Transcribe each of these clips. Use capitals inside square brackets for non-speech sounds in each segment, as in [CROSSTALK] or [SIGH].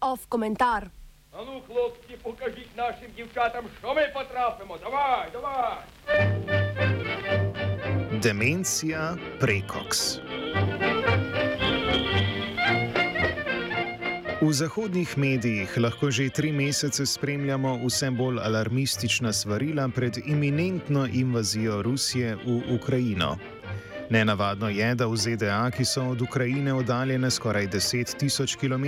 Off komentar. А ну, хлопці, покажіть нашим дівчатам, що ми потрапимо. Давай, давай. Demencija prekoks. V zahodnih medijih lahko že tri mesece spremljamo vse bolj alarmistična svarila pred iminentno invazijo Rusije v Ukrajino. Nenavadno je, da v ZDA, ki so od Ukrajine oddaljene skoraj 10 tisoč km,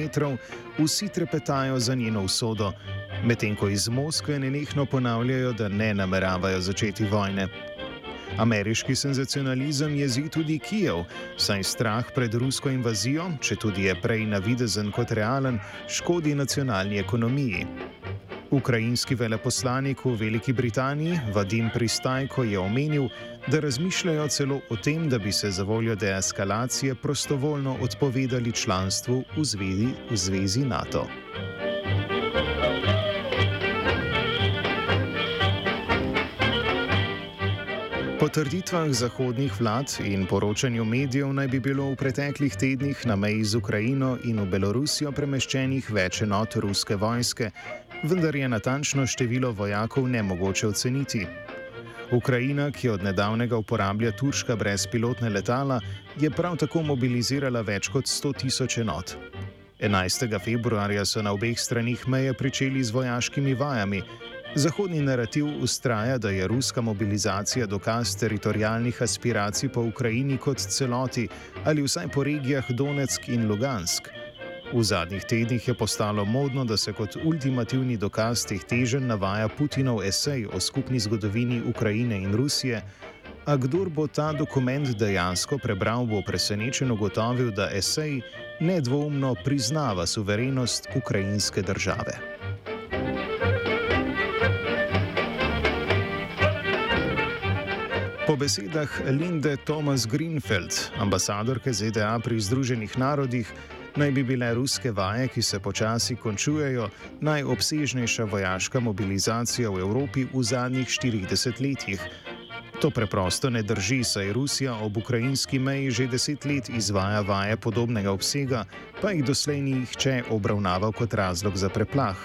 vsi trepetajo za njeno usodo, medtem ko iz Moskve nenehno ponavljajo, da ne nameravajo začeti vojne. Ameriški senzacionalizem jezi tudi Kijev, saj strah pred rusko invazijo, če tudi je prej navidezen kot realen, škodi nacionalni ekonomiji. Ukrajinski veleposlanik v Veliki Britaniji Vadim Pristajko je omenil, da razmišljajo celo o tem, da bi se za voljo deeskalacije prostovoljno odpovedali članstvu v zvezi, v zvezi NATO. Trditvah zahodnih vlad in poročanju medijev naj bi bilo v preteklih tednih na meji z Ukrajino in v Belorusijo premeščenih več enot ruske vojske, vendar je natančno število vojakov nemogoče oceniti. Ukrajina, ki od nedavnega uporablja turška brezpilotna letala, je prav tako mobilizirala več kot 100 tisoč enot. 11. februarja so na obeh stranih meje pričeli z vojaškimi vajami, Zahodni narativ ustraja, da je ruska mobilizacija dokaz teritorijalnih aspiracij po Ukrajini kot celoti ali vsaj po regijah Donetsk in Lugansk. V zadnjih tednih je postalo modno, da se kot ultimativni dokaz teh teženj navaja Putinov esej o skupni zgodovini Ukrajine in Rusije, a kdor bo ta dokument dejansko prebral, bo presenečen ugotovil, da esej nedvoumno priznava suverenost ukrajinske države. Po besedah Linde Thomas Greenfeld, ambasadorke ZDA pri Združenih narodih, naj bi bile ruske vaje, ki se počasi končujejo, najobsežnejša vojaška mobilizacija v Evropi v zadnjih 40 letih. To preprosto ne drži, saj Rusija ob ukrajinski meji že deset let izvaja vaje podobnega obsega, pa jih doslej ni nihče obravnaval kot razlog za preplah.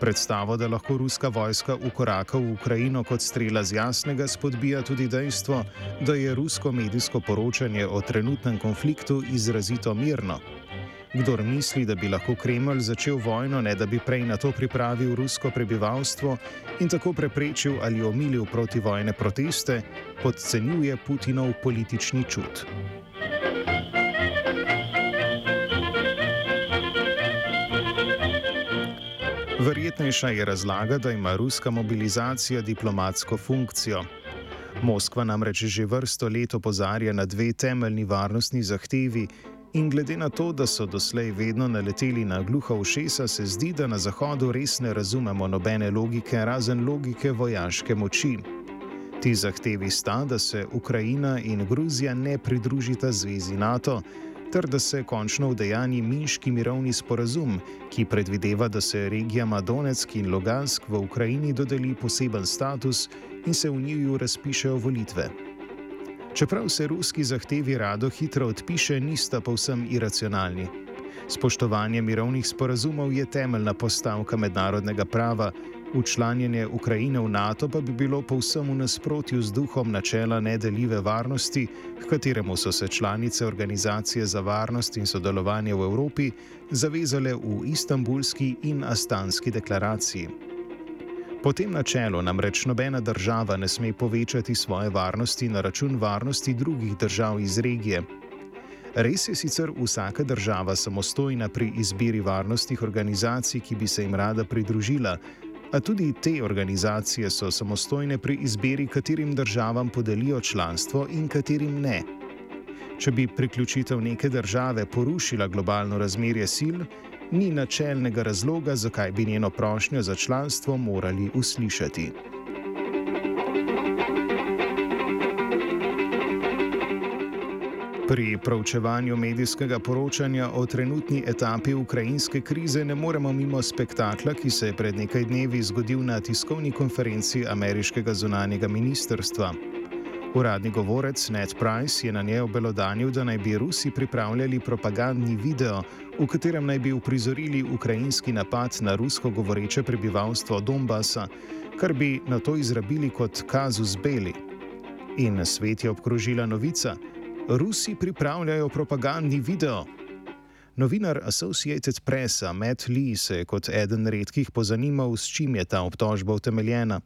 Predstavo, da lahko ruska vojska ukoraka v Ukrajino kot strela z jasnega, spodbija tudi dejstvo, da je rusko medijsko poročanje o trenutnem konfliktu izrazito mirno. Kdor misli, da bi lahko Kremelj začel vojno, ne da bi prej na to pripravil rusko prebivalstvo in tako preprečil ali omilil protivojne proteste, podcenjuje Putinov politični čut. Verjetnejša je razlaga, da ima ruska mobilizacija diplomatsko funkcijo. Moskva namreč že vrsto let opozarja na dve temeljni varnostni zahtevi, in glede na to, da so doslej vedno naleteli na gluha ušesa, se zdi, da na Zahodu res ne razumemo nobene logike, razen logike vojaške moči. Ti zahtevi sta, da se Ukrajina in Gruzija ne pridružita zvezi NATO ter da se končno vdejanji minški mirovni sporazum, ki predvideva, da se regijama Donetsk in Lugansk v Ukrajini dodeli poseben status in se v njiju razpišejo volitve. Čeprav se ruski zahtevi rado hitro odpiše, nista povsem iracionalni. Spoštovanje mirovnih sporazumov je temeljna postavka mednarodnega prava, Učlanjenje Ukrajine v NATO pa bi bilo povsem v nasprotju z duhom načela nedeljive varnosti, k kateremu so se članice Organizacije za varnost in sodelovanje v Evropi zavezale v Istanbulski in Astanski deklaraciji. Po tem načelu namreč nobena država ne sme povečati svoje varnosti na račun varnosti drugih držav iz regije. Res je sicer vsaka država samostojna pri izbiri varnostnih organizacij, ki bi se jim rada pridružila, A tudi te organizacije so samostojne pri izbiri, katerim državam podelijo članstvo in katerim ne. Če bi priključitev neke države porušila globalno razmerje sil, ni načelnega razloga, zakaj bi njeno prošnjo za članstvo morali uslišati. Pri proučevanju medijskega poročanja o trenutni etapi ukrajinske krize ne moremo mimo spektakla, ki se je pred nekaj dnevi zgodil na tiskovni konferenci ameriškega zunanjega ministrstva. Uradni govorec Ned Price je na njej obelodanil, da naj bi Rusi pripravljali propagandni video, v katerem naj bi uprizorili ukrajinski napad na rusko govoreče prebivalstvo Donbasa, kar bi na to izrabili kot kazus beli. In svet je obkrožila novica: Rusi pripravljajo propagandni video. Novinar Associated Press Matt Lee se je kot eden redkih pozanimal, s čim je ta obtožba utemeljena.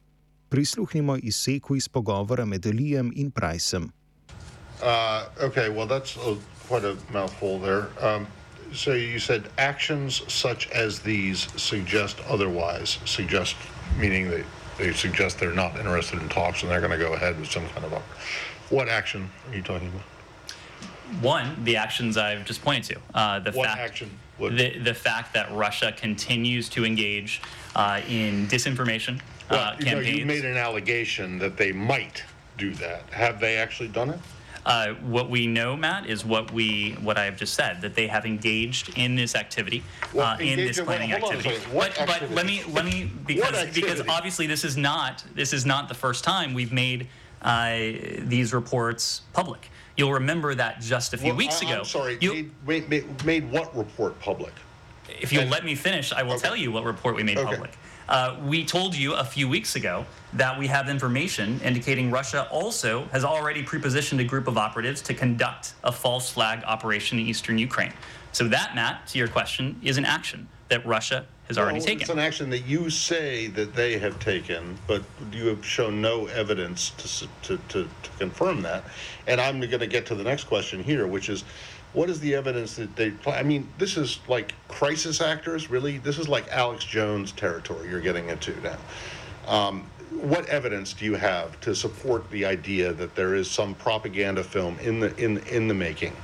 Prisluhnimo izseku iz pogovora med Lijem in Pricem. Uh, okay, well, that's a, quite a mouthful there. Um, so you said actions such as these suggest otherwise, suggest meaning they, they suggest they're not interested in talks and they're going to go ahead with some kind of a. What action are you talking about? One, the actions I've just pointed to. Uh, the What fact, action would- The, the fact that Russia continues to engage uh, in disinformation Well, uh, you know, campaigns. you made an allegation that they might do that. Have they actually done it? Uh, what we know, Matt, is what we what I have just said that they have engaged in this activity, Well, uh, in this in what? planning Hold on a activity. second. What but, but let me let me because because activity? obviously this is not this is not the first time we've made uh, these reports public. You'll remember that just a few Well, weeks I- ago. I'm sorry. you- Made, made, made, what report public? if you'll And- let me finish, I will Okay. tell you what report we made Okay. public. Uh, we told you a few weeks ago that we have information indicating Russia also has already prepositioned a group of operatives to conduct a false flag operation in eastern Ukraine. So that, Matt, to your question, is an action that Russia has already taken. It's an action that you say that they have taken, but you have shown no evidence to, to, to, to confirm that. And I'm going to get to the next question here, which is, what is the evidence that they? I mean, this is like crisis actors, really. This is like Alex Jones territory you're getting into now. Um, what evidence do you have to support the idea that there is some propaganda film in the in in the making?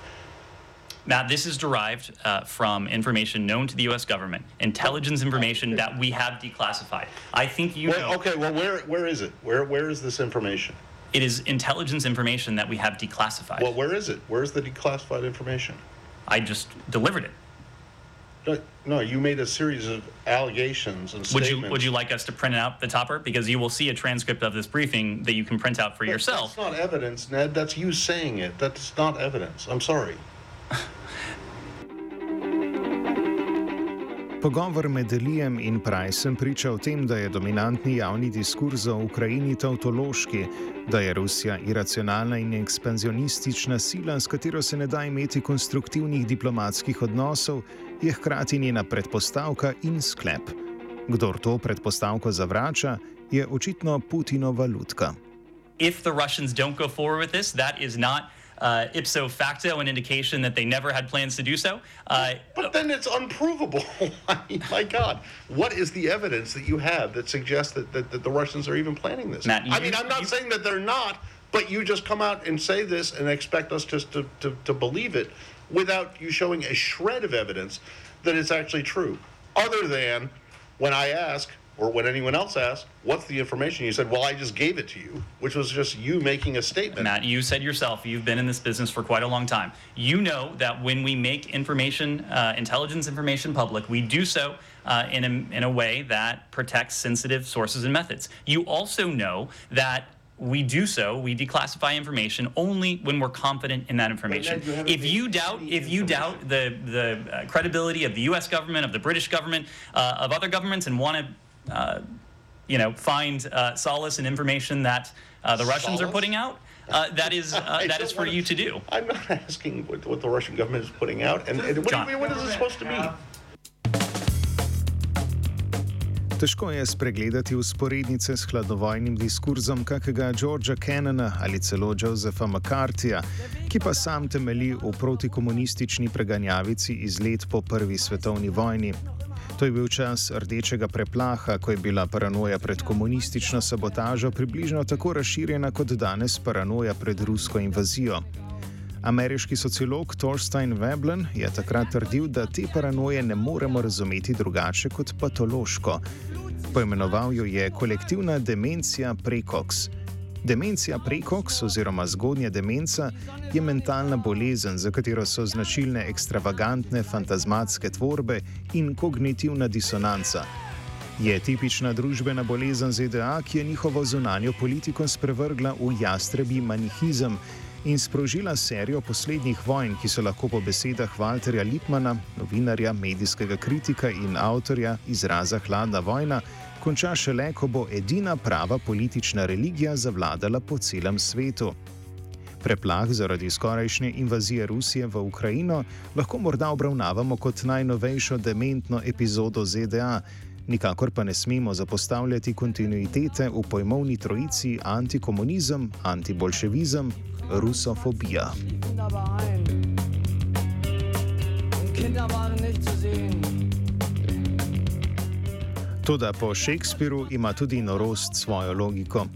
Matt, this is derived uh, from information known to the U.S. government, intelligence information that we have declassified. I think you Well, know okay, well, where where is it? Where where is this information? it is intelligence information that we have declassified. Well, where is it? Where's the declassified information? I just delivered it. No, No, you made a series of allegations and Would statements. you would you like us to print out the topper because you will see a transcript of this briefing that you can print out for That- yourself. That's not evidence, Ned. That's you saying it. That's not evidence. I'm sorry. Pogovor med Lijem in Pricem priča o tem, da je dominantni javni diskurs o Ukrajini tautološki, da je Rusija iracionalna in ekspanzionistična sila, s katero se ne da imeti konstruktivnih diplomatskih odnosov, je hkrati njena predpostavka in sklep. Kdor to predpostavko zavrača, je očitno Putinova lutka. If the Russians don't go forward with this, that is not ipso facto an indication that they never had plans to do so. Uh, But then it's unprovable. [LAUGHS] My God, what is the evidence that you have that suggests that, that, that the Russians are even planning this? Matt, I mean, I'm not you- saying that they're not, but you just come out and say this and expect us just to, to, to believe it without you showing a shred of evidence that it's actually true. Other than when I ask, or when anyone else asks, what's the information? You said, well, I just gave it to you, which was just you making a statement. Matt, you said yourself you've been in this business for quite a long time. You know that when we make information, uh, intelligence information public, we do so uh, in, a, in a way that protects sensitive sources and methods. You also know that we do so, we declassify information only when we're confident in that information. You If you doubt, if you doubt the the uh, credibility of the U.S. government, of the British government, uh, of other governments, and want to you know, find uh, solace in information that uh, the Russians are Solace? putting out, uh, that is uh, [LAUGHS] that is for wanna- you to do. I'm not asking what, what the Russian government is putting out, and, and what, John. do you- what is it supposed to mean? Težko je spregledati usporednice s hladovojnim diskurzom kakega Georgea Kennana ali celo Josepha McCarthyja, ki pa sam temelji v protikomunistični preganjavici iz let po prvi svetovni vojni. To je bil čas rdečega preplaha, ko je bila paranoja pred komunistično sabotažo približno tako razširjena kot danes paranoja pred rusko invazijo. Ameriški sociolog Thorstein Veblen je takrat trdil, da te paranoje ne moremo razumeti drugače kot patološko. Poimenoval jo je kolektivna demencija prekoks. Demencija prekoks oziroma zgodnja demenca je mentalna bolezen, za katero so značilne ekstravagantne fantazmatske tvorbe in kognitivna disonanca. Je tipična družbena bolezen ZDA, ki je njihovo zunanjo politiko sprevrgla v jastrebi manihizem in sprožila serijo poslednjih vojn, ki so lahko po besedah Walterja Lipmana, novinarja, medijskega kritika in avtorja izraza Hladna vojna, konča šele, ko bo edina prava politična religija zavladala po celem svetu. Preplah zaradi skorajšnje invazije Rusije v Ukrajino lahko morda obravnavamo kot najnovejšo dementno epizodo ZDA, nikakor pa ne smemo zapostavljati kontinuitete v pojmovni trojici antikomunizem, antibolševizem, rusofobija. Kinder waren nicht zu sehen. Toda po Shakespeareu ima tudi norost svojo logiko.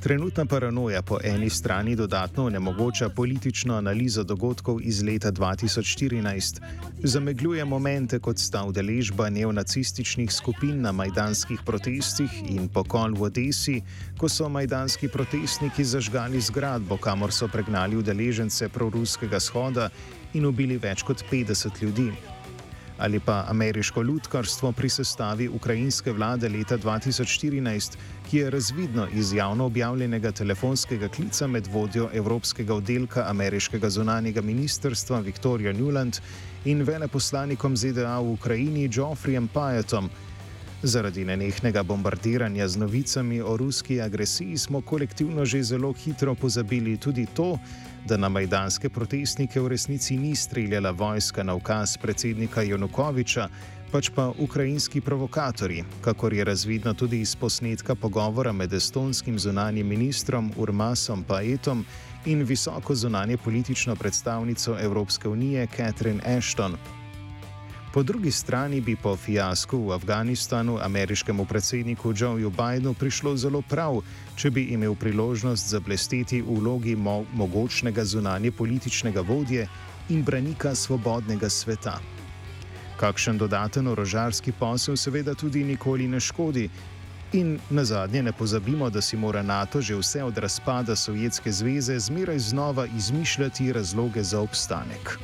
Trenutna paranoja po eni strani dodatno onemogoča politično analizo dogodkov iz leta 2014, zamegljuje momente, kot sta udeležba neonacističnih skupin na majdanskih protestih in pokol v Odesi, ko so majdanski protestniki zažgali zgradbo, kamor so pregnali udeležence proruskega shoda in ubili več kot 50 ljudi ali pa ameriško ljudkarstvo pri sestavi ukrajinske vlade leta 2014, ki je razvidno iz javno objavljenega telefonskega klica med vodjo Evropskega oddelka ameriškega zunanjega ministrstva Viktorijo Newland in veleposlanikom ZDA v Ukrajini Geoffreyjem Pajetom. Zaradi nenehnega bombardiranja z novicami o ruski agresiji smo kolektivno že zelo hitro pozabili tudi to, da na majdanske protestnike v resnici ni streljala vojska na ukaz predsednika Janukoviča, pač pa ukrajinski provokatorji, kakor je razvidno tudi iz posnetka pogovora med estonskim zunanjim ministrom Urmasom Paetom in visoko zunanje politično predstavnico Evropske unije Catherine Ashton. Po drugi strani bi po fiasku v Afganistanu ameriškemu predsedniku Joeju Bidenu prišlo zelo prav, če bi imel priložnost zablesteti v vlogi mo mogočnega zunanje političnega vodje in branika svobodnega sveta. Kakšen dodaten orožarski posel seveda tudi nikoli ne škodi. In na zadnje ne pozabimo, da si mora NATO že vse od razpada Sovjetske zveze zmeraj znova izmišljati razloge za obstanek.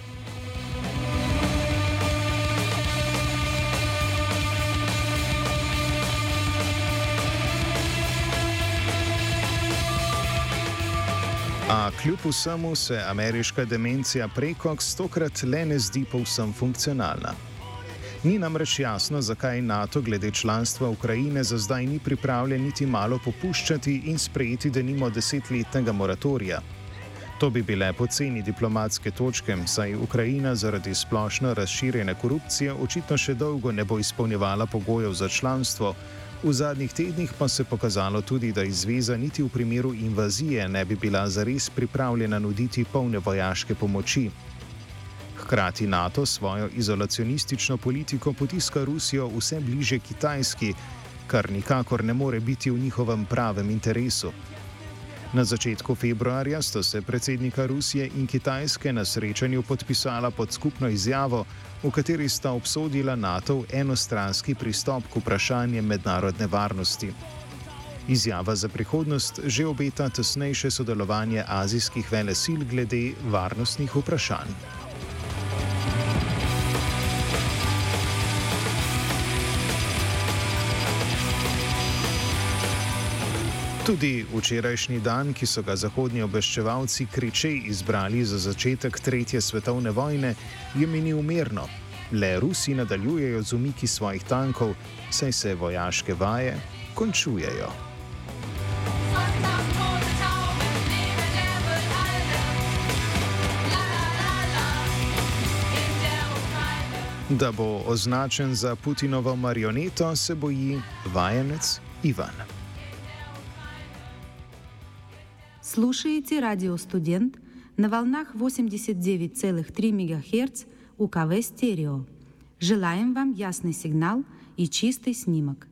A kljub vsemu se ameriška demencija preko stokrat le ne zdi povsem funkcionalna. Ni namreč jasno, zakaj NATO glede članstva Ukrajine za zdaj ni pripravljen niti malo popuščati in sprejeti denimo desetletnega moratorija. To bi bile poceni diplomatske točke, saj Ukrajina zaradi splošno razširjene korupcije očitno še dolgo ne bo izpolnjevala pogojev za članstvo, V zadnjih tednih pa se je pokazalo tudi, da izveza niti v primeru invazije ne bi bila zares pripravljena nuditi polne vojaške pomoči. Hkrati NATO svojo izolacionistično politiko potiska Rusijo vse bliže Kitajski, kar nikakor ne more biti v njihovem pravem interesu. Na začetku februarja sta se predsednika Rusije in Kitajske na srečanju podpisala pod skupno izjavo, v kateri sta obsodila NATO enostranski pristop k vprašanjem mednarodne varnosti. Izjava za prihodnost že obeta tesnejše sodelovanje azijskih velesil glede varnostnih vprašanj. Tudi včerajšnji dan, ki so ga zahodni obveščevalci kričej izbrali za začetek Tretje svetovne vojne, je minil mirno. Le Rusi nadaljujejo z umiki svojih tankov, saj se vojaške vaje končujejo. Da bo označen za Putinovo marioneto, se boji vajenec Ivan. Слушаете радио «Студент» на волнах 89,3 МГц УКВ «Стерео». Желаем вам ясный сигнал и чистый снимок.